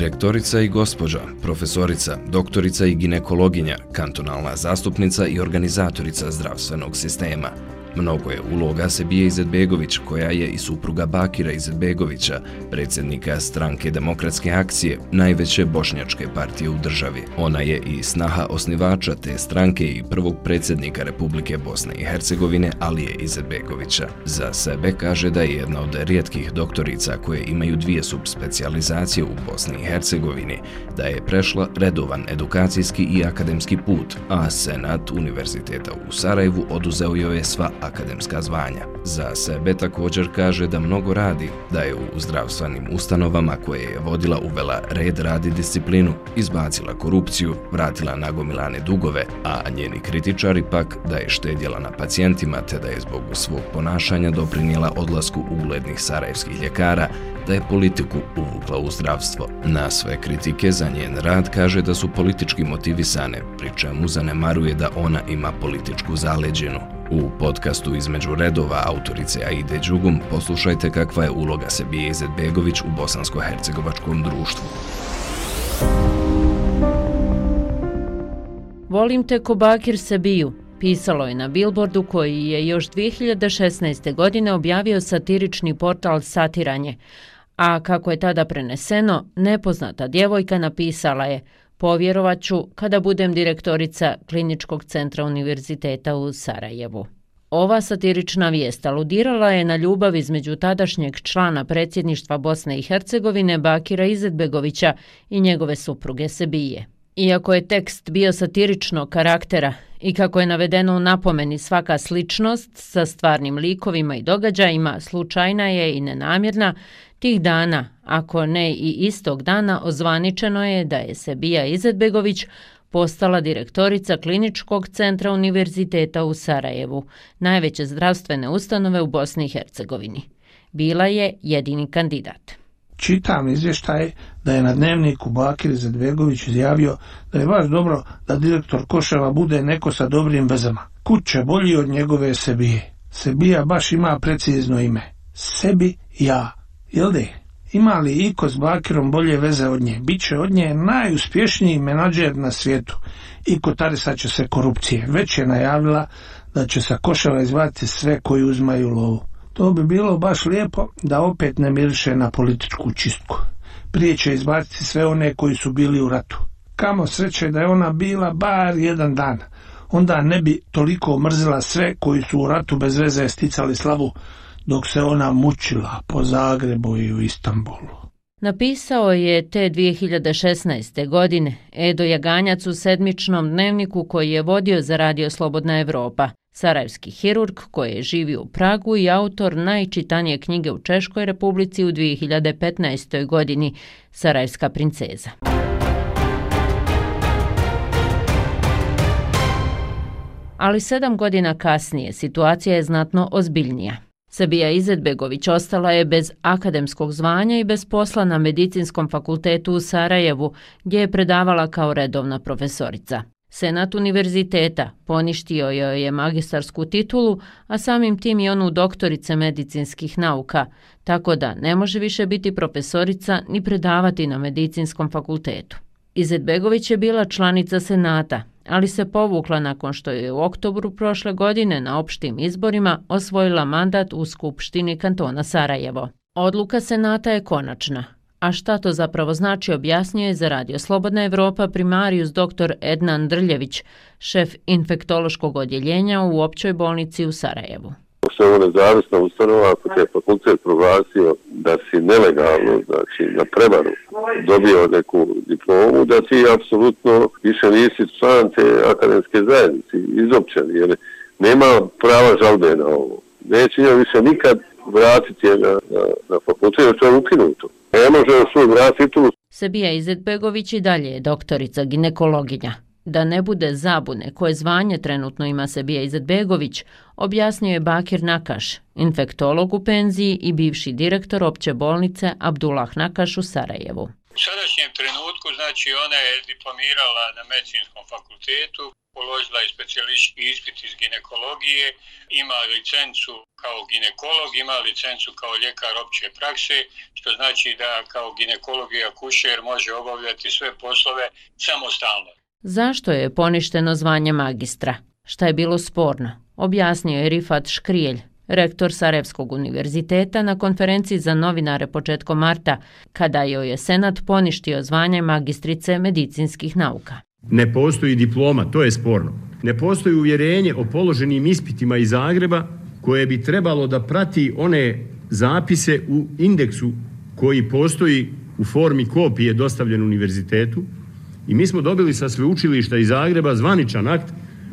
Direktorica i gospođa, profesorica, doktorica i ginekologinja, kantonalna zastupnica i organizatorica zdravstvenog sistema – Mnogo je uloga Sebije Izetbegović, koja je i supruga Bakira Izetbegovića, predsjednika stranke demokratske akcije, najveće bošnjačke partije u državi. Ona je i snaha osnivača te stranke i prvog predsjednika Republike Bosne i Hercegovine, Alije Izetbegovića. Za sebe kaže da je jedna od rijetkih doktorica koje imaju dvije subspecializacije u Bosni i Hercegovini, da je prešla redovan edukacijski i akademski put, a Senat Univerziteta u Sarajevu oduzeo joj je sva akademska zvanja. Za sebe također kaže da mnogo radi, da je u zdravstvenim ustanovama koje je vodila uvela red radi disciplinu, izbacila korupciju, vratila nagomilane dugove, a njeni kritičari pak da je štedjela na pacijentima te da je zbog svog ponašanja doprinijela odlasku uglednih sarajevskih ljekara, da je politiku uvukla u zdravstvo. Na sve kritike za njen rad kaže da su politički motivisane, pri čemu zanemaruje da ona ima političku zaleđenu. U podcastu između redova autorice Aide Đugum poslušajte kakva je uloga Sebije Izetbegović u bosansko-hercegovačkom društvu. Volim te ko Bakir Sebiju, pisalo je na billboardu koji je još 2016. godine objavio satirični portal Satiranje, a kako je tada preneseno, nepoznata djevojka napisala je – Povjerovaću kada budem direktorica Kliničkog centra Univerziteta u Sarajevu. Ova satirična vijest aludirala je na ljubav između tadašnjeg člana predsjedništva Bosne i Hercegovine Bakira Izetbegovića i njegove supruge Sebije. Iako je tekst bio satiričnog karaktera i kako je navedeno u napomeni svaka sličnost sa stvarnim likovima i događajima, slučajna je i nenamjerna, tih dana, ako ne i istog dana, ozvaničeno je da je Sebija Izetbegović postala direktorica Kliničkog centra Univerziteta u Sarajevu, najveće zdravstvene ustanove u Bosni i Hercegovini. Bila je jedini kandidat čitam izvještaj da je na dnevniku Bakir Zadvegović izjavio da je baš dobro da direktor Koševa bude neko sa dobrim vezama. Kuće bolji od njegove Sebije. Sebija baš ima precizno ime. Sebi ja. Jel de? Ima li Iko s Bakirom bolje veze od nje? Biće od nje najuspješniji menadžer na svijetu. Iko Tarisa će se korupcije. Već je najavila da će sa Koševa izvati sve koji uzmaju lovu. To bi bilo baš lijepo da opet ne miriše na političku čistku. Prije će izbaciti sve one koji su bili u ratu. Kamo sreće da je ona bila bar jedan dan. Onda ne bi toliko mrzila sve koji su u ratu bez veze sticali slavu dok se ona mučila po Zagrebu i u Istanbulu. Napisao je te 2016. godine Edo Jaganjac u sedmičnom dnevniku koji je vodio za Radio Slobodna Evropa. Sarajevski hirurg koji je u Pragu i autor najčitanije knjige u Češkoj republici u 2015. godini Sarajevska princeza. Ali sedam godina kasnije situacija je znatno ozbiljnija. Sabija Izetbegović ostala je bez akademskog zvanja i bez posla na Medicinskom fakultetu u Sarajevu, gdje je predavala kao redovna profesorica. Senat univerziteta poništio joj je magistarsku titulu, a samim tim i onu doktorice medicinskih nauka, tako da ne može više biti profesorica ni predavati na medicinskom fakultetu. Izetbegović je bila članica Senata, ali se povukla nakon što je u oktobru prošle godine na opštim izborima osvojila mandat u Skupštini kantona Sarajevo. Odluka Senata je konačna, A šta to zapravo znači objasnio za Radio Slobodna Evropa primarius dr. Ednan Drljević, šef infektološkog odjeljenja u općoj bolnici u Sarajevu. Što je ovo nezavisna ustanova, ako te fakultet proglasio da si nelegalno, znači na prevaru, dobio neku diplomu, da ti apsolutno više nisi član te akademske zajednice, izopćen, jer nema prava žalbe na ovo. Neće više nikad vratiti je na, na, na fakultet, jer to je ukinuto ne može svoj vratiti tu. Sabija Izetbegović i dalje je doktorica ginekologinja. Da ne bude zabune koje zvanje trenutno ima Sebija Izetbegović, objasnio je Bakir Nakaš, infektolog u penziji i bivši direktor opće bolnice Abdullah Nakaš u Sarajevu. U sadašnjem trenutku, znači, ona je diplomirala na medicinskom fakultetu položila je specijalistički ispit iz ginekologije, ima licencu kao ginekolog, ima licencu kao ljekar opće prakse, što znači da kao ginekolog i akušer može obavljati sve poslove samostalno. Zašto je poništeno zvanje magistra? Šta je bilo sporno? Objasnio je Rifat Škrijelj, rektor Sarevskog univerziteta na konferenciji za novinare početkom marta, kada joj je Senat poništio zvanje magistrice medicinskih nauka. Ne postoji diploma, to je sporno. Ne postoji uvjerenje o položenim ispitima iz Zagreba koje bi trebalo da prati one zapise u indeksu koji postoji u formi kopije dostavljen univerzitetu i mi smo dobili sa sveučilišta iz Zagreba zvaničan akt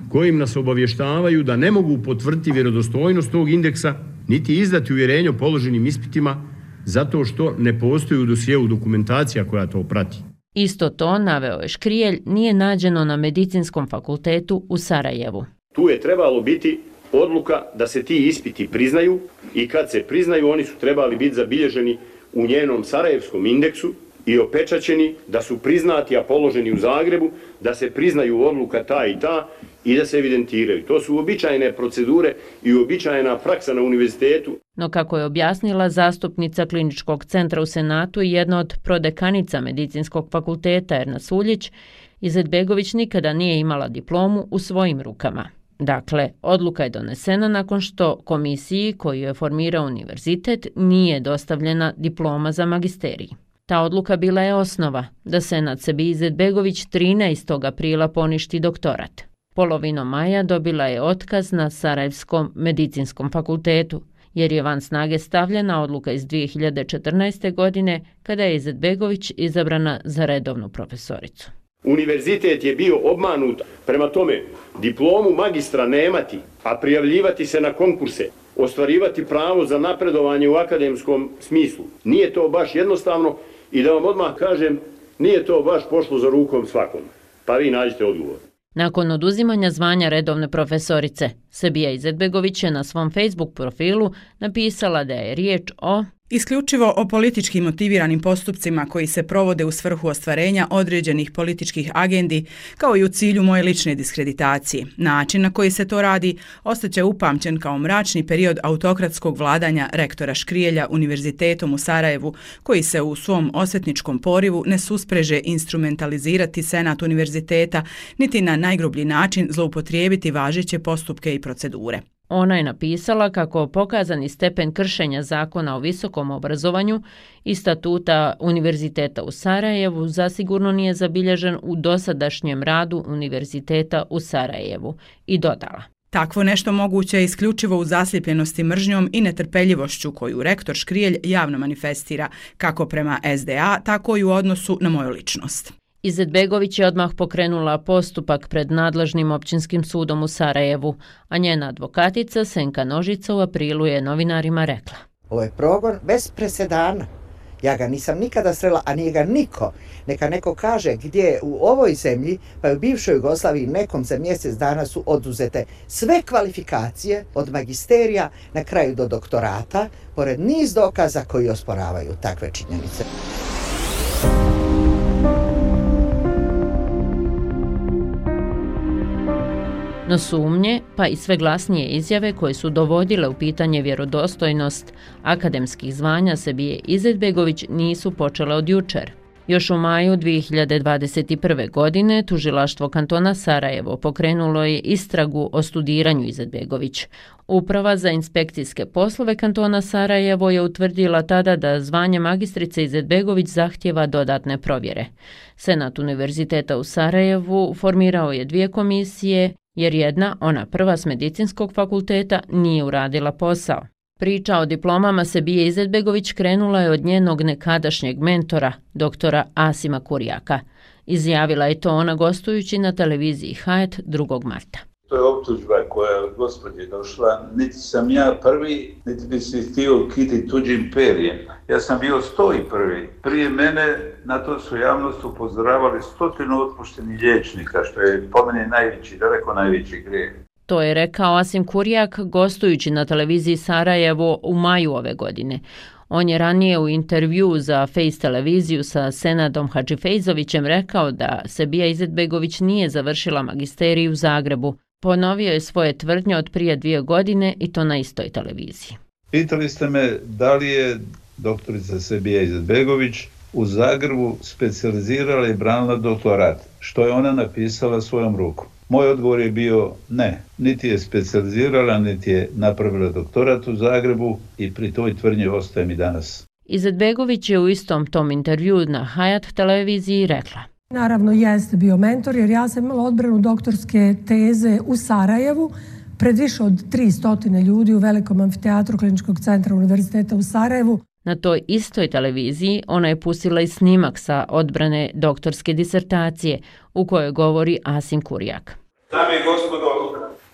kojim nas obavještavaju da ne mogu potvrditi vjerodostojnost tog indeksa niti izdati uvjerenje o položenim ispitima zato što ne postoji u dosijevu dokumentacija koja to prati. Isto to, naveo je Škrijelj, nije nađeno na medicinskom fakultetu u Sarajevu. Tu je trebalo biti odluka da se ti ispiti priznaju i kad se priznaju oni su trebali biti zabilježeni u njenom Sarajevskom indeksu i opečaćeni da su priznati, a položeni u Zagrebu, da se priznaju odluka ta i ta i da se evidentiraju. To su običajne procedure i običajna praksa na univerzitetu. No kako je objasnila zastupnica kliničkog centra u Senatu i jedna od prodekanica medicinskog fakulteta Erna Suljić, Izetbegović nikada nije imala diplomu u svojim rukama. Dakle, odluka je donesena nakon što komisiji koju je formirao univerzitet nije dostavljena diploma za magisterij. Ta odluka bila je osnova da Senat sebi Izetbegović 13. aprila poništi doktorat. Polovinom maja dobila je otkaz na Sarajevskom medicinskom fakultetu, jer je van snage stavljena odluka iz 2014. godine kada je Izetbegović izabrana za redovnu profesoricu. Univerzitet je bio obmanut, prema tome diplomu magistra nemati, a prijavljivati se na konkurse, ostvarivati pravo za napredovanje u akademskom smislu. Nije to baš jednostavno i da vam odmah kažem, nije to baš pošlo za rukom svakom. Pa vi nađete odgovor. Nakon oduzimanja zvanja redovne profesorice, Sebija Izetbegović je na svom Facebook profilu napisala da je riječ o Isključivo o politički motiviranim postupcima koji se provode u svrhu ostvarenja određenih političkih agendi, kao i u cilju moje lične diskreditacije. Način na koji se to radi ostaće upamćen kao mračni period autokratskog vladanja rektora Škrijelja Univerzitetom u Sarajevu, koji se u svom osvetničkom porivu ne suspreže instrumentalizirati Senat Univerziteta, niti na najgrublji način zloupotrijebiti važeće postupke i procedure. Ona je napisala kako pokazani stepen kršenja zakona o visokom obrazovanju i statuta Univerziteta u Sarajevu zasigurno nije zabilježen u dosadašnjem radu Univerziteta u Sarajevu i dodala. Takvo nešto moguće je isključivo u zasljepljenosti mržnjom i netrpeljivošću koju rektor Škrijelj javno manifestira kako prema SDA, tako i u odnosu na moju ličnost. Izetbegović je odmah pokrenula postupak pred nadležnim općinskim sudom u Sarajevu, a njena advokatica Senka Nožica u aprilu je novinarima rekla. Ovo je progon bez presedana. Ja ga nisam nikada srela, a nije ga niko. Neka neko kaže gdje u ovoj zemlji, pa u bivšoj Jugoslaviji nekom za mjesec dana su oduzete sve kvalifikacije od magisterija na kraju do doktorata, pored niz dokaza koji osporavaju takve činjenice. No sumnje, pa i sve glasnije izjave koje su dovodile u pitanje vjerodostojnost akademskih zvanja Sebije Izetbegović nisu počele od jučer. Još u maju 2021. godine tužilaštvo kantona Sarajevo pokrenulo je istragu o studiranju Izetbegović. Uprava za inspekcijske poslove kantona Sarajevo je utvrdila tada da zvanje magistrice Izetbegović zahtjeva dodatne provjere. Senat Univerziteta u Sarajevu formirao je dvije komisije jer jedna, ona prva s medicinskog fakulteta, nije uradila posao. Priča o diplomama se bije Izetbegović krenula je od njenog nekadašnjeg mentora, doktora Asima Kurijaka. Izjavila je to ona gostujući na televiziji Hajet 2. marta. To je optužba koja je od gospodje došla. Niti sam ja prvi, niti bi se htio kiti tuđim imperijem. Ja sam bio sto i prvi. Prije mene na to su javnost upozoravali stotinu otpuštenih liječnika, što je po mene najveći, daleko najveći grijeh. To je rekao Asim Kurijak gostujući na televiziji Sarajevo u maju ove godine. On je ranije u intervju za Face televiziju sa Senadom Hadžifejzovićem rekao da Sebija Izetbegović nije završila magisteriju u Zagrebu. Ponovio je svoje tvrdnje od prije dvije godine i to na istoj televiziji. Pitali ste me da li je doktorica Sebija Izetbegović u Zagrebu specializirala i branila doktorat, što je ona napisala svojom rukom. Moj odgovor je bio ne, niti je specializirala, niti je napravila doktorat u Zagrebu i pri toj tvrdnji ostaje mi danas. Izetbegović je u istom tom intervju na Hayat televiziji rekla. Naravno, jeste bio mentor jer ja sam imala odbranu doktorske teze u Sarajevu pred više od 300 ljudi u velikom amfiteatru Kliničkog centra Univerziteta u Sarajevu. Na toj istoj televiziji ona je pustila i snimak sa odbrane doktorske disertacije u kojoj govori Asim Kurijak. Dame i gospodo,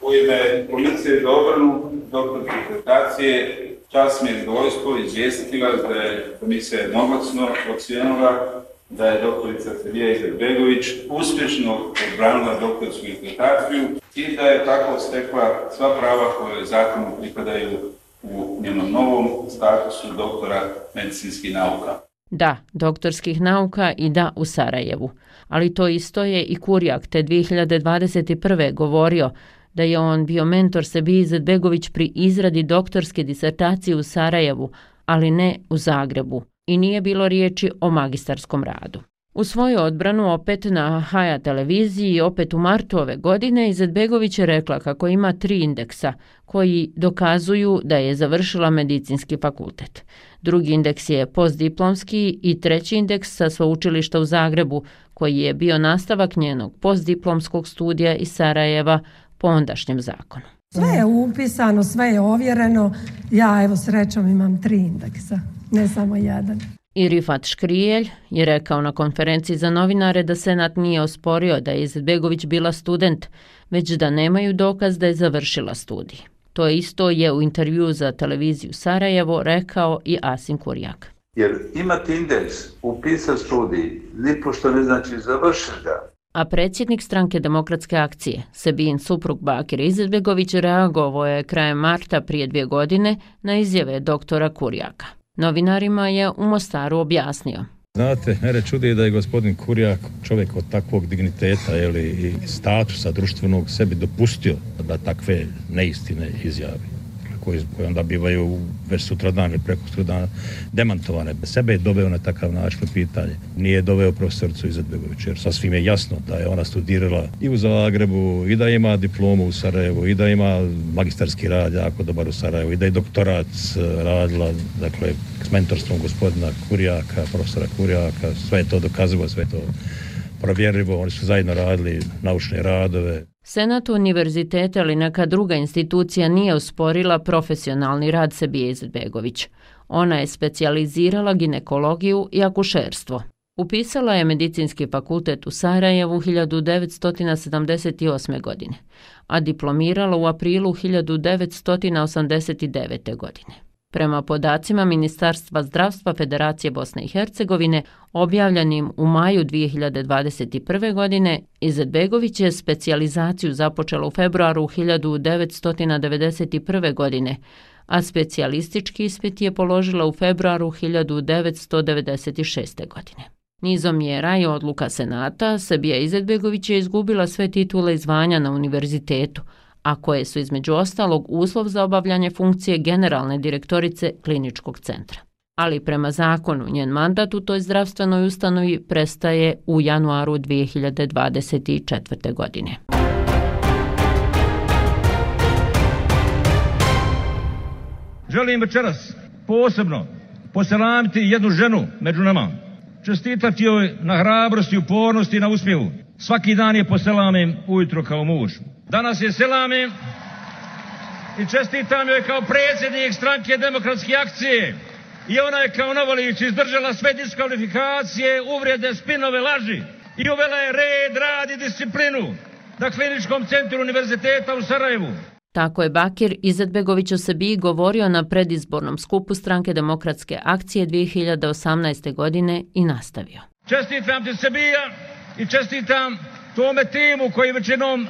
u ime Komisije za obranu doktorske disertacije čas mi je zadovoljstvo izvijestiti vas da je komisija jednoglasno ocijenila da je doktorica Serija Izerbegović uspješno odbranila doktorsku disertaciju i da je tako stekla sva prava koje zakonu pripadaju u njenom novom statusu doktora medicinskih nauka. Da, doktorskih nauka i da u Sarajevu. Ali to isto je i Kurjak te 2021. govorio da je on bio mentor Sebi Izetbegović pri izradi doktorske disertacije u Sarajevu, ali ne u Zagrebu. I nije bilo riječi o magistarskom radu. U svoju odbranu opet na Haja televiziji opet u martu ove godine Izetbegović je rekla kako ima tri indeksa koji dokazuju da je završila medicinski fakultet. Drugi indeks je postdiplomski i treći indeks sa sveučilišta u Zagrebu koji je bio nastavak njenog postdiplomskog studija iz Sarajeva po ondašnjem zakonu. Sve je upisano, sve je ovjereno. Ja evo srećom imam tri indeksa, ne samo jedan. I Rifat Škrijelj je rekao na konferenciji za novinare da Senat nije osporio da je Izetbegović bila student, već da nemaju dokaz da je završila studij. To je isto je u intervju za televiziju Sarajevo rekao i Asim Kurjak. Jer imati indeks, upisa studij, nipošto ne znači završiti ga. A predsjednik stranke demokratske akcije, Sebin suprug Bakir Izetbegović, reagovao je krajem marta prije dvije godine na izjave doktora Kurjaka. Novinarima je u Mostaru objasnio. Znate, mene čudi da je gospodin Kurjak čovjek od takvog digniteta ili, i statusa društvenog sebi dopustio da takve neistine izjavi koje, koji onda bivaju već sutra dan ili preko sutra dana demantovane. Sebe je doveo na takav način pitanje. Nije doveo profesoricu Izetbegović, jer sasvim je jasno da je ona studirala i u Zagrebu, i da ima diplomu u Sarajevu, i da ima magistarski rad jako dobar u Sarajevu, i da je doktorat e, radila, dakle, s mentorstvom gospodina Kurijaka, profesora Kurijaka, sve je to dokazivo, sve je to provjerljivo, oni su zajedno radili naučne radove. Senat univerziteta ili neka druga institucija nije usporila profesionalni rad Sebije Izetbegović. Ona je specijalizirala ginekologiju i akušerstvo. Upisala je medicinski fakultet u Sarajevu 1978. godine, a diplomirala u aprilu 1989. godine. Prema podacima Ministarstva zdravstva Federacije Bosne i Hercegovine, objavljenim u maju 2021. godine, Izetbegović je specijalizaciju započela u februaru 1991. godine, a specijalistički ispit je položila u februaru 1996. godine. Nizom mjera i odluka Senata, Sabija Izetbegović je izgubila sve titule i zvanja na univerzitetu, a koje su između ostalog uslov za obavljanje funkcije generalne direktorice kliničkog centra. Ali prema zakonu njen mandat u toj zdravstvenoj ustanovi prestaje u januaru 2024. godine. Želim večeras posebno poselamiti jednu ženu među nama. Čestitati joj na hrabrosti, upornosti i na uspjehu. Svaki dan je poselamim ujutro kao muž. Danas je selamim i čestitam joj kao predsjednik stranke demokratske akcije. I ona je kao Novolić izdržala sve diskvalifikacije, uvrede, spinove, laži. I uvela je red, rad i disciplinu na kliničkom centru univerziteta u Sarajevu. Tako je Bakir Izetbegović o sebi govorio na predizbornom skupu stranke demokratske akcije 2018. godine i nastavio. Čestitam ti Sebija i čestitam tome timu koji većinom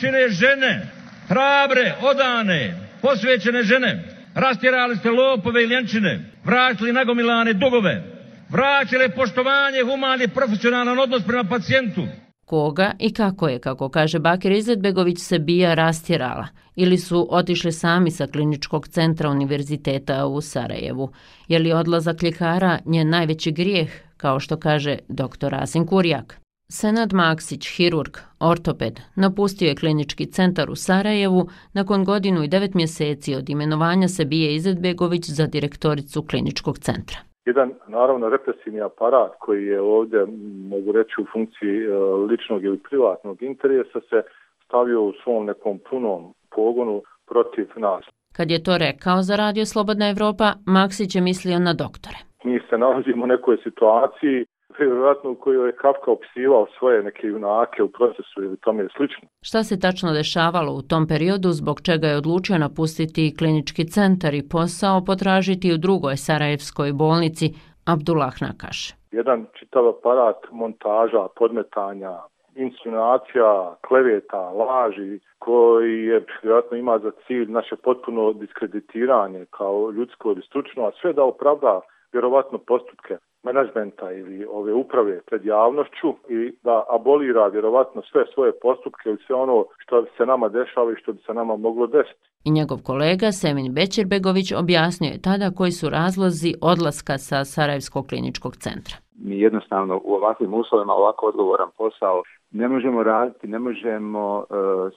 čine žene, hrabre, odane, posvećene žene, Rastirali ste lopove i ljenčine, vratili nagomilane dugove, vraćali poštovanje, humani, profesionalan odnos prema pacijentu. Koga i kako je, kako kaže Bakir Izetbegović, se bija rastirala ili su otišli sami sa kliničkog centra univerziteta u Sarajevu. Je li odlazak ljekara nje najveći grijeh, kao što kaže dr. Asim Kurjak? Senad Maksić, hirurg, ortoped, napustio je klinički centar u Sarajevu nakon godinu i devet mjeseci od imenovanja se bije Izetbegović za direktoricu kliničkog centra. Jedan, naravno, represivni aparat koji je ovdje, mogu reći, u funkciji e, ličnog ili privatnog interesa se stavio u svom nekom punom pogonu protiv nas. Kad je to rekao za Radio Slobodna Evropa, Maksić je mislio na doktore. Mi se nalazimo u nekoj situaciji vjerojatno u kojoj je Kafka opisivao svoje neke junake u procesu ili tome je slično. Šta se tačno dešavalo u tom periodu zbog čega je odlučio napustiti klinički centar i posao potražiti u drugoj Sarajevskoj bolnici Abdullah Nakaš? Jedan čitav aparat montaža, podmetanja, insinuacija, kleveta, laži, koji je vjerojatno ima za cilj naše potpuno diskreditiranje kao ljudsko ili stručno, a sve da opravda vjerovatno postupke menadžmenta ili ove uprave pred javnošću i da abolira vjerovatno sve svoje postupke ili sve ono što se nama dešava i što bi se nama moglo desiti. I njegov kolega Semin Bećirbegović objasnio je tada koji su razlozi odlaska sa Sarajevskog kliničkog centra. Mi jednostavno u ovakvim uslovima ovako odgovoran posao ne možemo raditi, ne možemo uh,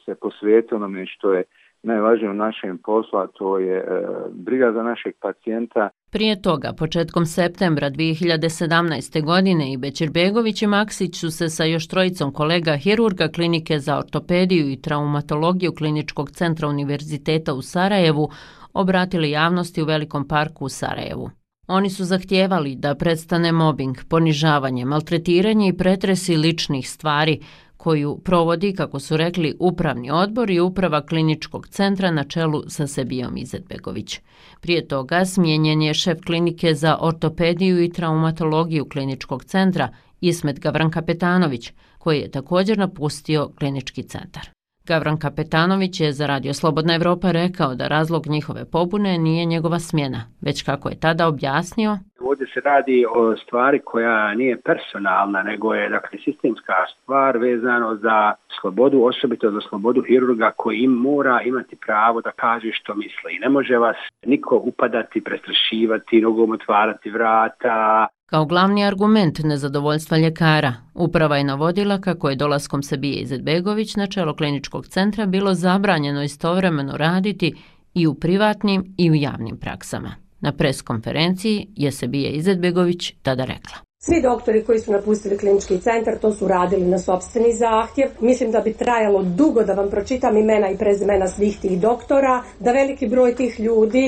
se posvetiti onome što je najvažnije u našem poslu, a to je e, briga za našeg pacijenta. Prije toga, početkom septembra 2017. godine i Bećirbegović i Maksić su se sa još trojicom kolega hirurga klinike za ortopediju i traumatologiju kliničkog centra univerziteta u Sarajevu obratili javnosti u Velikom parku u Sarajevu. Oni su zahtijevali da prestane mobbing, ponižavanje, maltretiranje i pretresi ličnih stvari koju provodi, kako su rekli, upravni odbor i uprava kliničkog centra na čelu sa Sebijom Izetbegović. Prije toga smijenjen je šef klinike za ortopediju i traumatologiju kliničkog centra Ismet Gavran Kapetanović, koji je također napustio klinički centar. Gavran Kapetanović je za Radio Slobodna Evropa rekao da razlog njihove pobune nije njegova smjena, već kako je tada objasnio. Ovdje se radi o stvari koja nije personalna, nego je dakle, sistemska stvar vezano za slobodu, osobito za slobodu hirurga koji im mora imati pravo da kaže što misli. Ne može vas niko upadati, prestrašivati, nogom otvarati vrata, Kao glavni argument nezadovoljstva ljekara, uprava je navodila kako je dolaskom Sabije Izetbegović na čelo kliničkog centra bilo zabranjeno istovremeno raditi i u privatnim i u javnim praksama. Na preskonferenciji je Sabije Izetbegović tada rekla. Svi doktori koji su napustili klinički centar to su radili na sobstveni zahtjev. Mislim da bi trajalo dugo da vam pročitam imena i prezimena svih tih doktora, da veliki broj tih ljudi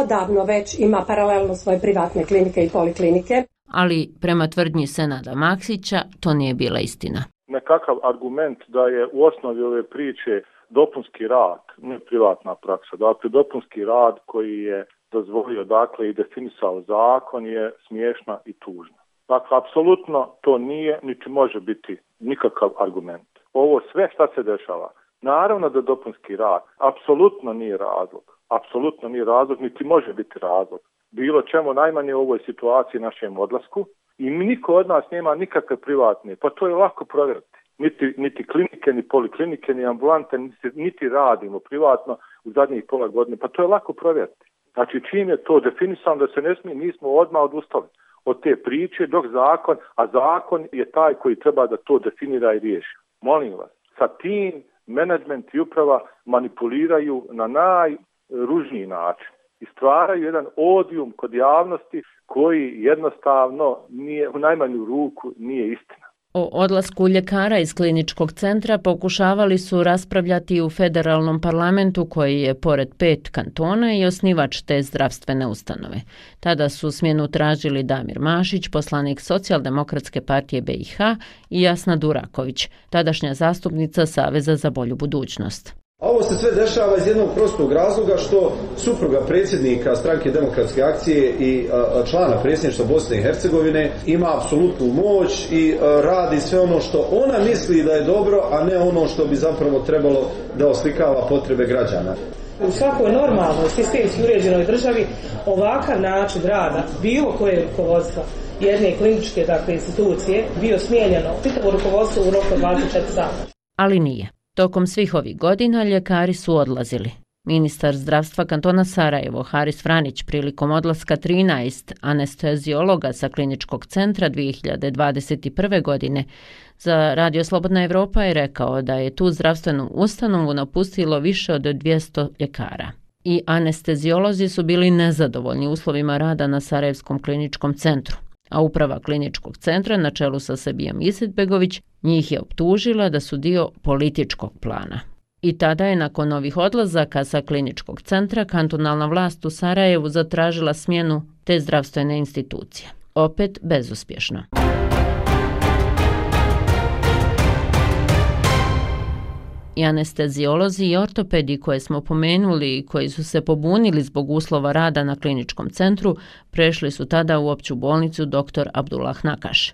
odavno već ima paralelno svoje privatne klinike i poliklinike ali prema tvrdnji Senada Maksića to nije bila istina. Nekakav argument da je u osnovi ove priče dopunski rad, ne privatna praksa, dakle dopunski rad koji je dozvolio dakle i definisao zakon je smiješna i tužna. Dakle, apsolutno to nije, niti može biti nikakav argument. Ovo sve šta se dešava, naravno da dopunski rad, apsolutno nije razlog. Apsolutno nije razlog, niti može biti razlog bilo čemu najmanje u ovoj situaciji našem odlasku i niko od nas nema nikakve privatne, pa to je lako provjeriti. Niti, niti klinike, ni poliklinike, ni ambulante, niti, niti radimo privatno u zadnjih pola godine, pa to je lako provjeriti. Znači čim je to definisano da se ne smije, mi smo odmah odustali od te priče dok zakon, a zakon je taj koji treba da to definira i riješi. Molim vas, sa tim menadžment i uprava manipuliraju na najružniji način i stvaraju jedan odijum kod javnosti koji jednostavno nije u najmanju ruku nije istina. O odlasku ljekara iz kliničkog centra pokušavali su raspravljati u federalnom parlamentu koji je pored pet kantona i osnivač te zdravstvene ustanove. Tada su smjenu tražili Damir Mašić, poslanik socijaldemokratske partije BiH i Jasna Duraković, tadašnja zastupnica Saveza za bolju budućnost. A ovo se sve dešava iz jednog prostog razloga što supruga predsjednika stranke demokratske akcije i člana predsjedništva Bosne i Hercegovine ima apsolutnu moć i radi sve ono što ona misli da je dobro, a ne ono što bi zapravo trebalo da oslikava potrebe građana. U svakoj normalnoj sistemski uređenoj državi ovakav način rada bilo koje rukovodstva jedne kliničke dakle, institucije bio smijenjeno pitavo rukovodstvo u roku 24 sata. Ali nije. Tokom svih ovih godina ljekari su odlazili. Ministar zdravstva kantona Sarajevo, Haris Franić, prilikom odlaska 13 anestezijologa sa kliničkog centra 2021. godine, za Radio Slobodna Evropa je rekao da je tu zdravstvenu ustanovu napustilo više od 200 ljekara. I anestezijolozi su bili nezadovoljni uslovima rada na Sarajevskom kliničkom centru. A uprava kliničkog centra na čelu sa Sebijom Isetbegović njih je optužila da su dio političkog plana. I tada je nakon ovih odlazaka sa kliničkog centra kantonalna vlast u Sarajevu zatražila smjenu te zdravstvene institucije. Opet bezuspješno. I anestezijolozi i ortopedi koje smo pomenuli i koji su se pobunili zbog uslova rada na kliničkom centru, prešli su tada u opću bolnicu dr. Abdullah Nakaš.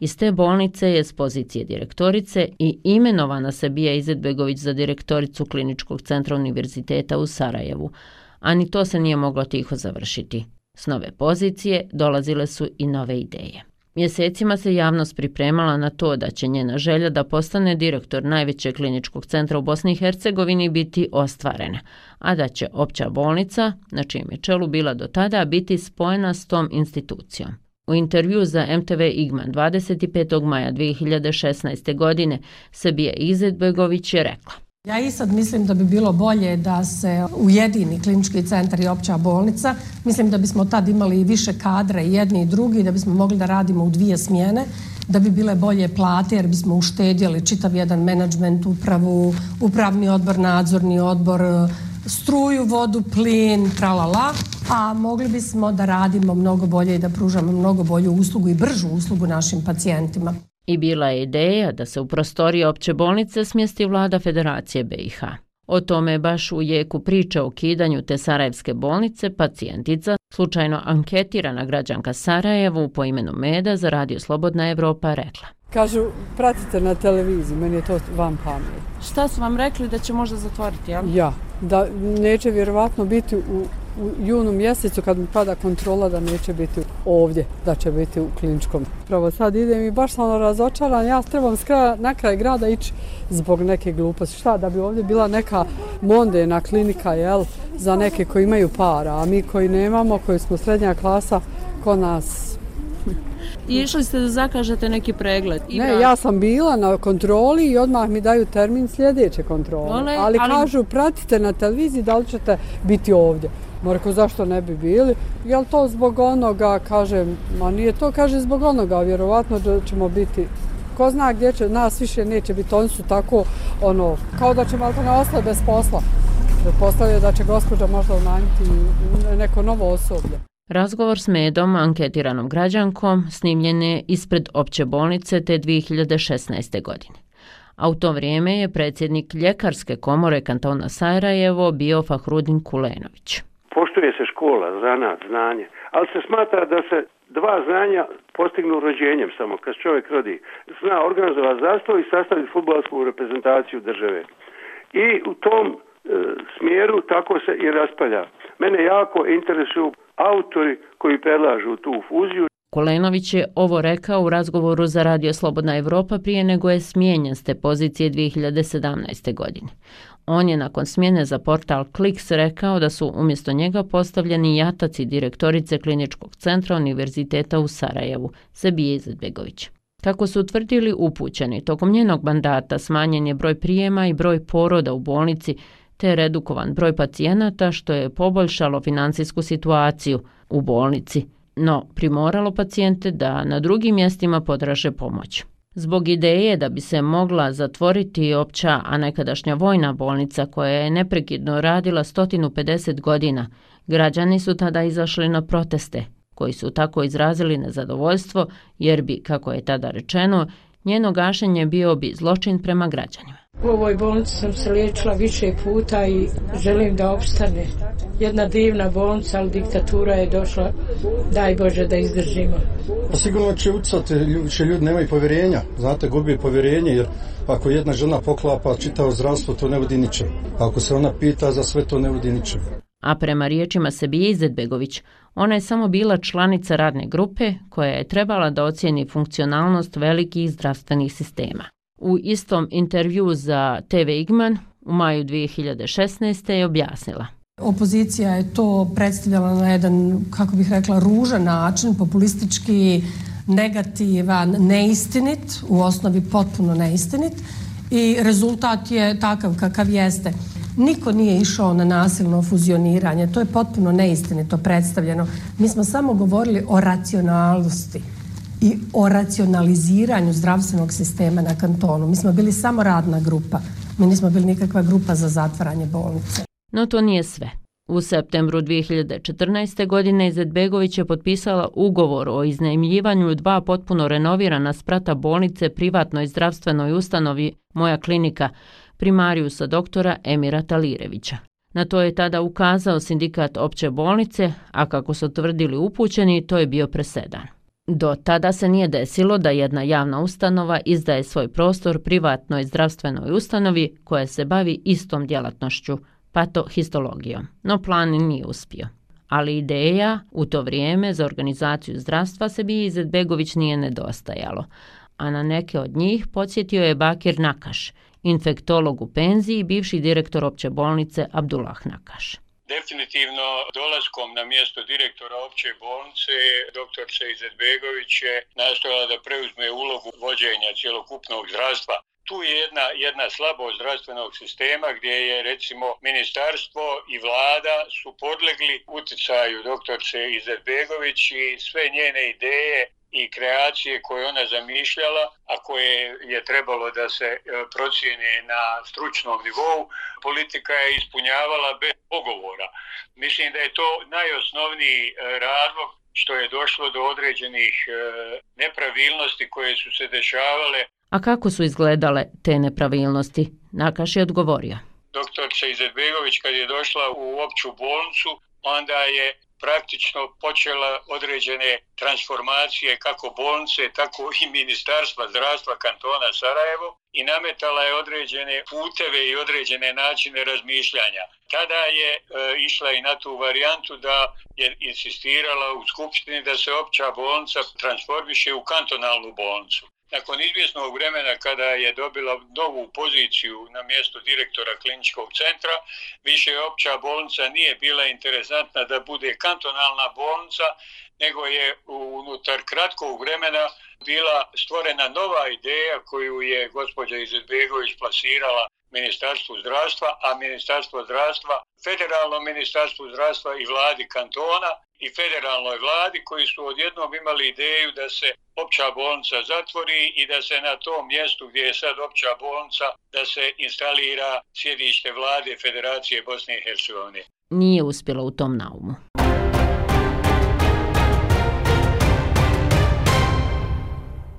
Iz te bolnice je s pozicije direktorice i imenovana Sabija Izetbegović za direktoricu Kliničkog centra Univerziteta u Sarajevu, a ni to se nije moglo tiho završiti. S nove pozicije dolazile su i nove ideje. Mjesecima se javnost pripremala na to da će njena želja da postane direktor najvećeg kliničkog centra u Bosni i Hercegovini biti ostvarena, a da će opća bolnica, na čijem je čelu bila do tada, biti spojena s tom institucijom. U intervju za MTV Igman 25. maja 2016. godine Sebija Izetbegović je rekla. Ja i sad mislim da bi bilo bolje da se ujedini klinički centar i opća bolnica. Mislim da bismo tad imali više kadre jedni i drugi, da bismo mogli da radimo u dvije smjene, da bi bile bolje plate jer bismo uštedjeli čitav jedan menadžment, upravu, upravni odbor, nadzorni odbor, struju, vodu, plin, tralala, a mogli bismo da radimo mnogo bolje i da pružamo mnogo bolju uslugu i bržu uslugu našim pacijentima. I bila je ideja da se u prostoriji opće bolnice smjesti vlada Federacije BiH. O tome je baš u jeku priča o kidanju te Sarajevske bolnice pacijentica, slučajno anketirana građanka Sarajevu po imenu Meda za Radio Slobodna Evropa rekla. Kažu, pratite na televiziji, meni je to vam pamet. Šta su vam rekli da će možda zatvoriti, jel? Ja, da neće vjerovatno biti u, u junu mjesecu kad mi pada kontrola da neće biti ovdje, da će biti u kliničkom. Pravo sad idem i baš sam razočaran, ja trebam skraja, na kraj grada ići zbog neke gluposti. Šta, da bi ovdje bila neka mondena klinika, jel, za neke koji imaju para, a mi koji nemamo, koji smo srednja klasa, ko nas I išli ste da zakažete neki pregled? I ne, ja sam bila na kontroli i odmah mi daju termin sljedeće kontrole. Ole, ali, ali kažu, pratite na televiziji da li ćete biti ovdje. Marko, zašto ne bi bili? Je to zbog onoga, kažem, ma nije to, kaže, zbog onoga, vjerovatno da ćemo biti ko zna gdje će, nas više neće biti, oni su tako, ono, kao da će malo ne ostati bez posla. Pretpostavljaju da će gospođa možda unajmiti neko novo osoblje. Razgovor s Medom, anketiranom građankom, snimljen je ispred opće bolnice te 2016. godine. A u to vrijeme je predsjednik Ljekarske komore kantona Sarajevo bio Fahrudin Kulenović. Poštuje se škola, zanat, znanje, ali se smatra da se dva znanja postignu rođenjem samo, kad čovjek rodi. Zna organizovati zastav i sastaviti futbolsku reprezentaciju države. I u tom e, smjeru tako se i raspalja. Mene jako interesuju autori koji predlažu tu fuziju. Kolenović je ovo rekao u razgovoru za Radio Slobodna Evropa prije nego je smijenjen s te pozicije 2017. godine. On je nakon smjene za portal Kliks rekao da su umjesto njega postavljeni jataci direktorice kliničkog centra Univerziteta u Sarajevu, Sebije Izetbegović. Kako su utvrdili upućeni, tokom njenog mandata smanjen je broj prijema i broj poroda u bolnici, te redukovan broj pacijenata što je poboljšalo financijsku situaciju u bolnici, no primoralo pacijente da na drugim mjestima podraže pomoć. Zbog ideje da bi se mogla zatvoriti opća, a nekadašnja vojna bolnica koja je neprekidno radila 150 godina, građani su tada izašli na proteste, koji su tako izrazili nezadovoljstvo jer bi, kako je tada rečeno, Njeno gašenje bio bi zločin prema građanima. U ovoj bolnici sam se liječila više puta i želim da opstane. Jedna divna bolnica, ali diktatura je došla, daj Bože da izdržimo. Pa sigurno će ucati, će ljudi nemaju povjerenja, znate, gubi povjerenje, jer ako jedna žena poklapa čitao zdravstvo, to ne vodi ničem. Ako se ona pita za sve, to ne vodi ničem. A prema riječima Sebije Izetbegović, ona je samo bila članica radne grupe koja je trebala da ocijeni funkcionalnost velikih zdravstvenih sistema. U istom intervju za TV Igman u maju 2016. je objasnila. Opozicija je to predstavljala na jedan, kako bih rekla, ružan način, populistički, negativan, neistinit, u osnovi potpuno neistinit i rezultat je takav kakav jeste. Niko nije išao na nasilno fuzioniranje, to je potpuno neistinito predstavljeno. Mi smo samo govorili o racionalnosti i o racionaliziranju zdravstvenog sistema na kantonu. Mi smo bili samo radna grupa, mi nismo bili nikakva grupa za zatvaranje bolnice. No to nije sve. U septembru 2014. godine Izetbegović je potpisala ugovor o iznajmljivanju dva potpuno renovirana sprata bolnice privatnoj zdravstvenoj ustanovi Moja klinika, primarijusa doktora Emira Talirevića. Na to je tada ukazao sindikat opće bolnice, a kako su tvrdili upućeni, to je bio presedan. Do tada se nije desilo da jedna javna ustanova izdaje svoj prostor privatnoj zdravstvenoj ustanovi koja se bavi istom djelatnošću, patohistologijom, no plan nije uspio. Ali ideja u to vrijeme za organizaciju zdravstva se bi Izetbegović nije nedostajalo, a na neke od njih podsjetio je Bakir Nakaš, infektolog u penziji i bivši direktor opće bolnice Abdullah Nakaš. Definitivno dolaskom na mjesto direktora opće bolnice dr. Seizetbegović je nastojala da preuzme ulogu vođenja cjelokupnog zdravstva. Tu je jedna, jedna slabost zdravstvenog sistema gdje je recimo ministarstvo i vlada su podlegli uticaju doktorce Izetbegović i sve njene ideje i kreacije koje ona zamišljala, a koje je trebalo da se e, procijene na stručnom nivou, politika je ispunjavala bez pogovora. Mislim da je to najosnovniji e, razlog što je došlo do određenih e, nepravilnosti koje su se dešavale. A kako su izgledale te nepravilnosti? Nakaš je odgovorio. Doktor Sejzetbegović kad je došla u opću bolnicu, onda je praktično počela određene transformacije kako bolnice, tako i ministarstva zdravstva kantona Sarajevo i nametala je određene puteve i određene načine razmišljanja. Tada je e, išla i na tu varijantu da je insistirala u Skupštini da se opća bolnica transformiše u kantonalnu bolnicu. Nakon izvjesnog vremena kada je dobila novu poziciju na mjestu direktora kliničkog centra, više opća bolnica nije bila interesantna da bude kantonalna bolnica, nego je unutar kratkog vremena bila stvorena nova ideja koju je gospođa Izetbegović plasirala Ministarstvu zdravstva, a Ministarstvo zdravstva, Federalno Ministarstvo zdravstva i vladi kantona i federalnoj vladi koji su odjednom imali ideju da se opća bolnica zatvori i da se na tom mjestu gdje je sad opća bolnica da se instalira sjedište vlade Federacije Bosne i Hercegovine. Nije uspjelo u tom naumu.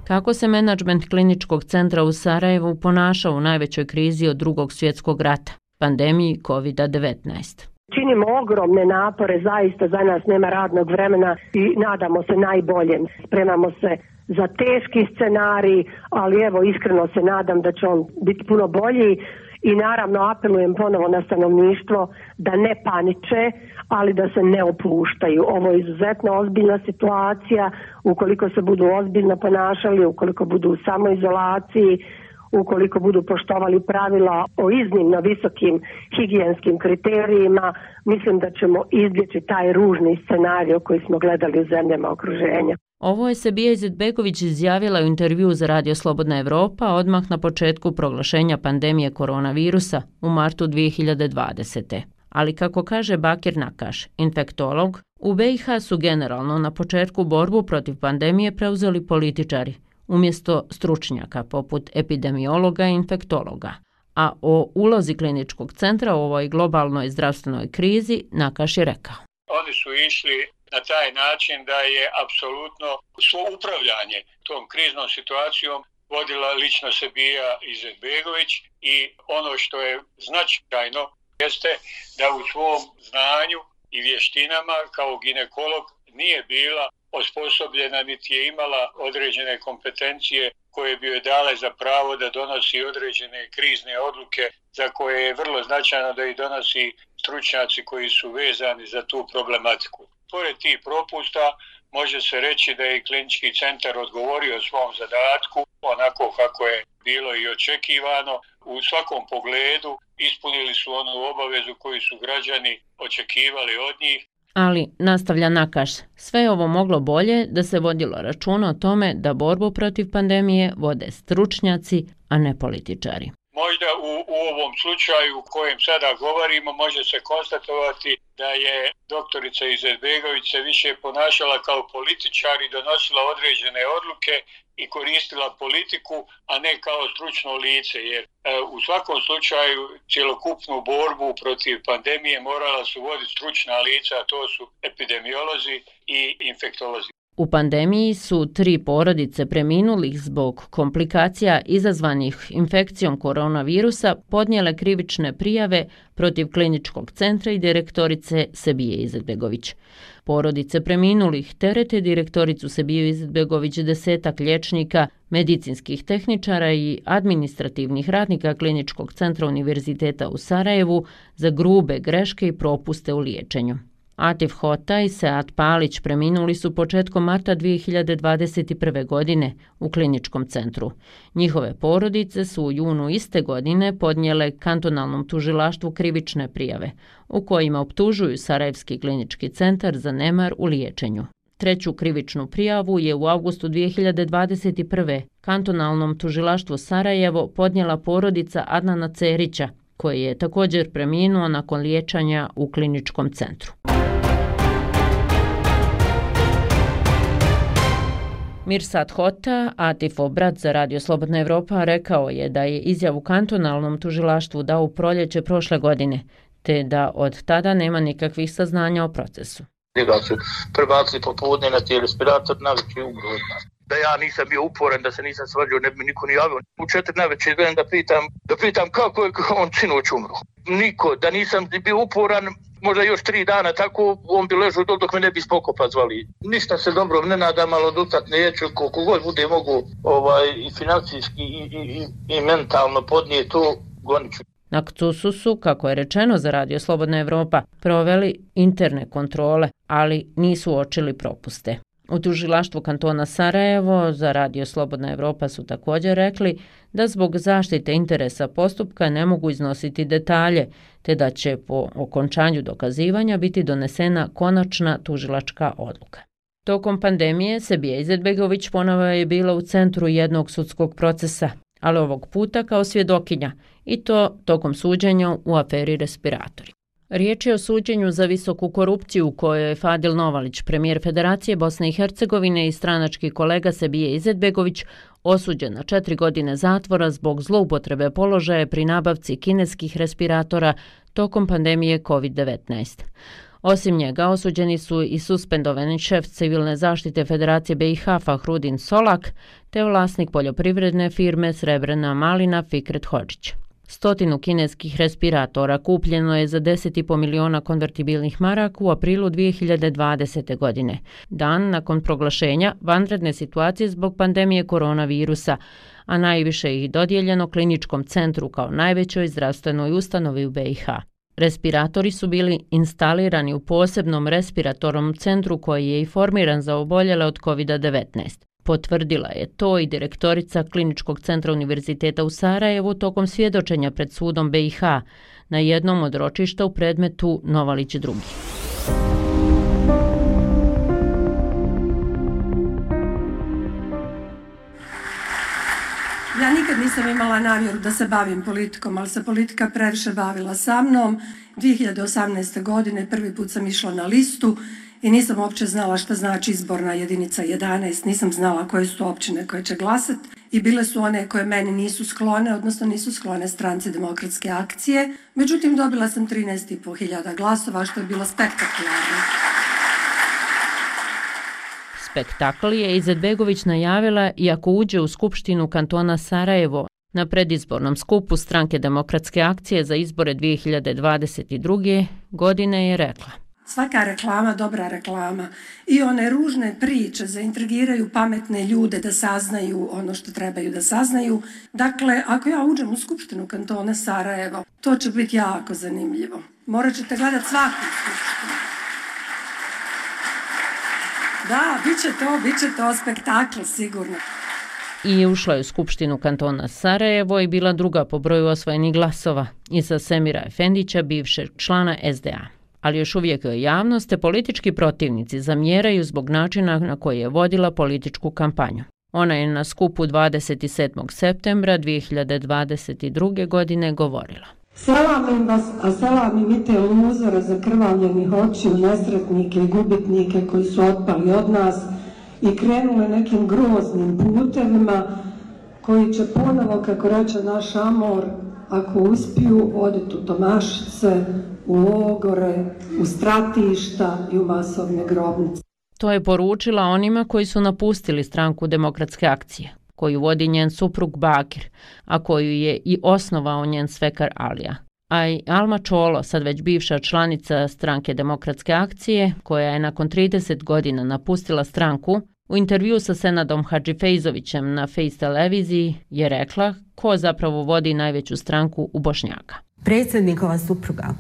Kako se menadžment kliničkog centra u Sarajevu ponašao u najvećoj krizi od drugog svjetskog rata, pandemiji COVID-19? Činimo ogromne napore, zaista za nas nema radnog vremena i nadamo se najboljem. Spremamo se za teški scenarij, ali evo iskreno se nadam da će on biti puno bolji i naravno apelujem ponovo na stanovništvo da ne paniče, ali da se ne opuštaju. Ovo je izuzetno ozbiljna situacija, ukoliko se budu ozbiljno ponašali, ukoliko budu u samoizolaciji, ukoliko budu poštovali pravila o iznimno visokim higijenskim kriterijima, mislim da ćemo izbjeći taj ružni scenarij koji smo gledali u zemljama okruženja. Ovo je Sebija Izetbegović izjavila u intervju za Radio Slobodna Evropa odmah na početku proglašenja pandemije koronavirusa u martu 2020. Ali kako kaže Bakir Nakaš, infektolog, u BiH su generalno na početku borbu protiv pandemije preuzeli političari – umjesto stručnjaka poput epidemiologa i infektologa. A o ulozi kliničkog centra u ovoj globalnoj zdravstvenoj krizi Nakaš je rekao. Oni su išli na taj način da je apsolutno svo upravljanje tom kriznom situacijom vodila lično Sebija Izetbegović i ono što je značajno jeste da u svom znanju i vještinama kao ginekolog nije bila osposobljena niti je imala određene kompetencije koje bi joj dale za pravo da donosi određene krizne odluke za koje je vrlo značajno da ih donosi stručnjaci koji su vezani za tu problematiku. Pored tih propusta može se reći da je klinički centar odgovorio svom zadatku onako kako je bilo i očekivano. U svakom pogledu ispunili su onu obavezu koju su građani očekivali od njih. Ali, nastavlja Nakaš, sve je ovo moglo bolje da se vodilo računa o tome da borbu protiv pandemije vode stručnjaci, a ne političari. Možda u, u ovom slučaju u kojem sada govorimo može se konstatovati da je doktorica Izetbegović se više ponašala kao političar i donosila određene odluke i koristila politiku, a ne kao stručno lice, jer e, u svakom slučaju cjelokupnu borbu protiv pandemije morala su voditi stručna lica, a to su epidemiolozi i infektolozi. U pandemiji su tri porodice preminulih zbog komplikacija izazvanih infekcijom koronavirusa podnijele krivične prijave protiv kliničkog centra i direktorice Sebije Izetbegović. Porodice preminulih terete direktoricu Sebije Izetbegović desetak liječnika, medicinskih tehničara i administrativnih radnika kliničkog centra Univerziteta u Sarajevu za grube greške i propuste u liječenju. Atif Hota i Sead Palić preminuli su početkom marta 2021. godine u kliničkom centru. Njihove porodice su u junu iste godine podnijele kantonalnom tužilaštvu krivične prijave, u kojima optužuju Sarajevski klinički centar za nemar u liječenju. Treću krivičnu prijavu je u augustu 2021. kantonalnom tužilaštvu Sarajevo podnijela porodica Adnana Cerića, koji je također preminuo nakon liječanja u kliničkom centru. Mirsad Hota, Atif brat za Radio Slobodna Evropa, rekao je da je izjavu kantonalnom tužilaštvu dao u proljeće prošle godine, te da od tada nema nikakvih saznanja o procesu. Njega su prebacili popodne na tijel respirator na veći ugrod. Da ja nisam bio uporan, da se nisam svađao, ne bi niko ni javio. U četiri na večer da pitam, da pitam kako je on sinoć umro. Niko, da nisam bio uporan, možda još tri dana tako, on bi ležao dol dok me ne bi spokopa zvali. Ništa se dobro ne nadam, ali odustat neću, koliko god bude mogu ovaj, i financijski i, i, i, i mentalno podnije to, goniću. Na KCUSu su, kako je rečeno za Radio Slobodna Evropa, proveli interne kontrole, ali nisu očili propuste. U tužilaštvu kantona Sarajevo za Radio Slobodna Evropa su također rekli da zbog zaštite interesa postupka ne mogu iznositi detalje, te da će po okončanju dokazivanja biti donesena konačna tužilačka odluka. Tokom pandemije Sebija Izetbegović ponovo je bila u centru jednog sudskog procesa, ali ovog puta kao svjedokinja i to tokom suđenja u aferi respiratori. Riječ je o suđenju za visoku korupciju u kojoj je Fadil Novalić, premijer Federacije Bosne i Hercegovine i stranački kolega Sebije Izetbegović, osuđen na četiri godine zatvora zbog zloupotrebe položaja pri nabavci kineskih respiratora tokom pandemije COVID-19. Osim njega, osuđeni su i suspendovani šef civilne zaštite Federacije BiH Fahrudin Solak te vlasnik poljoprivredne firme Srebrena Malina Fikret Hođić. Stotinu kineskih respiratora kupljeno je za 10,5 miliona konvertibilnih marak u aprilu 2020. godine, dan nakon proglašenja vanredne situacije zbog pandemije koronavirusa, a najviše ih dodijeljeno kliničkom centru kao najvećoj zdravstvenoj ustanovi u BiH. Respiratori su bili instalirani u posebnom respiratorom centru koji je i formiran za oboljele od COVID-19. Potvrdila je to i direktorica Kliničkog centra Univerziteta u Sarajevu tokom svjedočenja pred sudom BiH na jednom od ročišta u predmetu Novalić drugi. Ja nikad nisam imala namjeru da se bavim politikom, ali se politika previše bavila sa mnom. 2018. godine prvi put sam išla na listu i nisam uopće znala šta znači izborna jedinica 11, nisam znala koje su općine koje će glasati i bile su one koje meni nisu sklone, odnosno nisu sklone stranci demokratske akcije. Međutim, dobila sam 13.500 glasova, što je bilo spektakularno. Spektakl je Izetbegović najavila i ako uđe u Skupštinu kantona Sarajevo na predizbornom skupu stranke demokratske akcije za izbore 2022. godine je rekla. Svaka reklama, dobra reklama. I one ružne priče zaintrigiraju pametne ljude da saznaju ono što trebaju da saznaju. Dakle, ako ja uđem u Skupštinu kantona Sarajevo, to će biti jako zanimljivo. Morat ćete gledat svaku skupštinu. Da, bit će to, bit će to spektakl, sigurno. I ušla je u Skupštinu kantona Sarajevo i bila druga po broju osvojenih glasova iza Semira Efendića, bivšeg člana SDA. Ali još uvijek e, javnost te politički protivnici zamjeraju zbog načina na koji je vodila političku kampanju. Ona je na skupu 27. septembra 2022. godine govorila. Selamim vas, a selamim i te uzora za krvavljenih očiju, nesretnike i gubitnike koji su otpali od nas i krenule nekim groznim putevima koji će ponovo, kako reče naš Amor, ako uspiju, oditi u Tomašice, u logore, u stratišta i u masovne grobnice. To je poručila onima koji su napustili stranku demokratske akcije koju vodi njen suprug Bakir, a koju je i osnovao njen svekar Alija. A i Alma Čolo, sad već bivša članica stranke demokratske akcije, koja je nakon 30 godina napustila stranku, u intervju sa Senadom Hadži Fejzovićem na Face televiziji je rekla ko zapravo vodi najveću stranku u Bošnjaka. Predsjednikova supruga,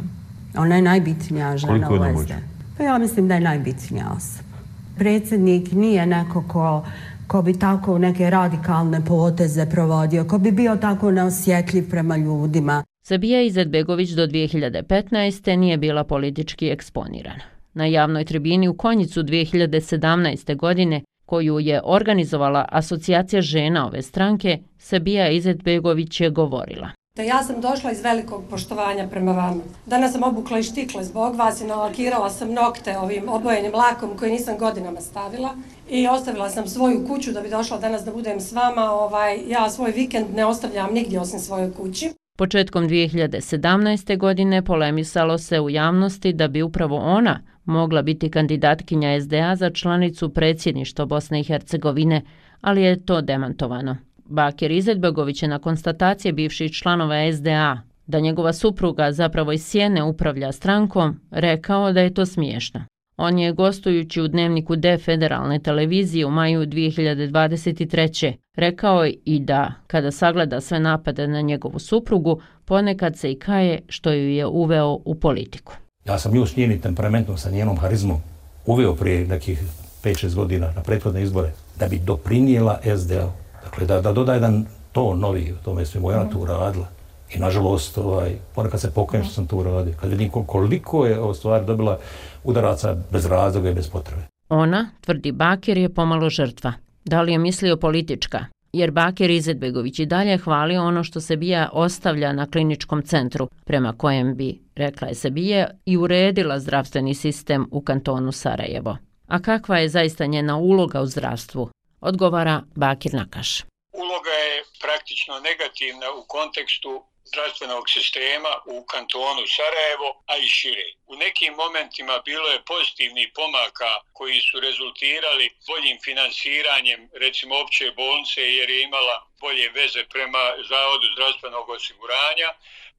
ona je najbitnija žena u SD. Pa ja mislim da je najbitnija osoba. Predsjednik nije neko ko ko bi tako neke radikalne poteze provodio, ko bi bio tako neosjetljiv prema ljudima. Sabija Izetbegović do 2015. nije bila politički eksponirana. Na javnoj tribini u Konjicu 2017. godine, koju je organizovala Asocijacija žena ove stranke, Sabija Izetbegović je govorila da ja sam došla iz velikog poštovanja prema vama. Danas sam obukla i štikle zbog vas i nalakirala sam nokte ovim obojenim lakom koji nisam godinama stavila i ostavila sam svoju kuću da bi došla danas da budem s vama. Ovaj, ja svoj vikend ne ostavljam nigdje osim svojoj kući. Početkom 2017. godine polemisalo se u javnosti da bi upravo ona mogla biti kandidatkinja SDA za članicu predsjedništva Bosne i Hercegovine, ali je to demantovano. Bakir Izetbegović je na konstatacije bivših članova SDA da njegova supruga zapravo iz Sjene upravlja strankom, rekao da je to smiješno. On je gostujući u dnevniku D federalne televizije u maju 2023. rekao i da, kada sagleda sve napade na njegovu suprugu, ponekad se i kaje što ju je uveo u politiku. Ja sam nju s njenim temperamentom, sa njenom harizmom uveo prije nekih 5-6 godina na prethodne izbore da bi doprinijela SDL. Dakle, da, da doda jedan to novi, to me sve moja tu uradila. I nažalost, ovaj, ponekad se pokajem što sam tu uradio. Kad vidim koliko je o stvari dobila udaraca bez razloga i bez potrebe. Ona, tvrdi Bakir, je pomalo žrtva. Da li je mislio politička? Jer Bakir Izetbegović i dalje hvali ono što se bija ostavlja na kliničkom centru, prema kojem bi, rekla je se bije, i uredila zdravstveni sistem u kantonu Sarajevo. A kakva je zaista njena uloga u zdravstvu? Odgovara Bakir Nakaš. Uloga je praktično negativna u kontekstu zdravstvenog sistema u kantonu Sarajevo, a i šire. U nekim momentima bilo je pozitivni pomaka koji su rezultirali boljim finansiranjem recimo opće bolnice jer je imala bolje veze prema Zavodu zdravstvenog osiguranja,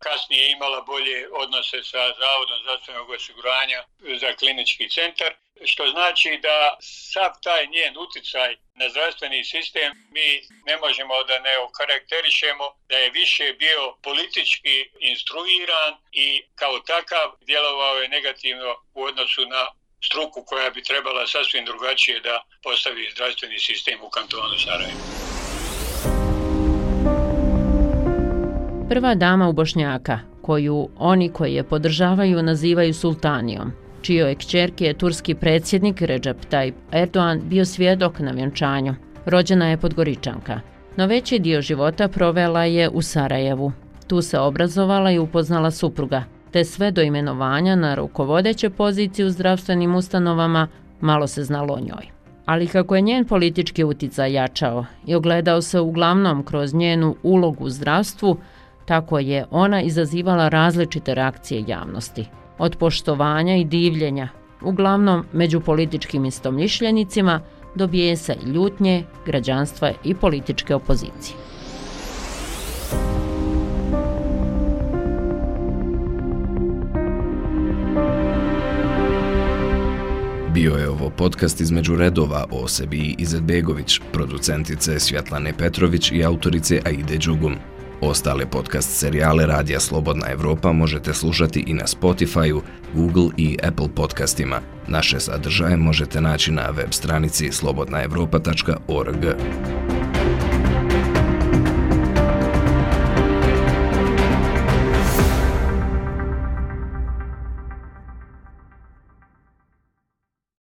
kasnije imala bolje odnose sa Zavodom zdravstvenog osiguranja za klinički centar, što znači da sav taj njen uticaj na zdravstveni sistem mi ne možemo da ne okarakterišemo da je više bio politički instruiran i kao takav djelovao je negativno u odnosu na struku koja bi trebala sasvim drugačije da postavi zdravstveni sistem u kantonu Sarajevo. Prva dama u Bošnjaka, koju oni koji je podržavaju nazivaju sultanijom, čijoj kćerki je turski predsjednik Recep Tayyip Erdoğan bio svjedok na vjenčanju. Rođena je Podgoričanka, no veći dio života provela je u Sarajevu. Tu se obrazovala i upoznala supruga, te sve do imenovanja na rukovodeće pozicije u zdravstvenim ustanovama malo se znalo o njoj. Ali kako je njen politički uticaj jačao i ogledao se uglavnom kroz njenu ulogu u zdravstvu, tako je ona izazivala različite reakcije javnosti – od poštovanja i divljenja, uglavnom među političkim istomišljenicima, do bijesa i ljutnje, građanstva i političke opozicije. Bio je ovo podcast između redova o sebi Izetbegović, producentice Svjatlane Petrović i autorice Aide Đugum. Ostale podcast serijale Radija Slobodna Evropa možete slušati i na Spotify-u, Google i Apple podcastima. Naše sadržaje možete naći na web stranici slobodnaevropa.org.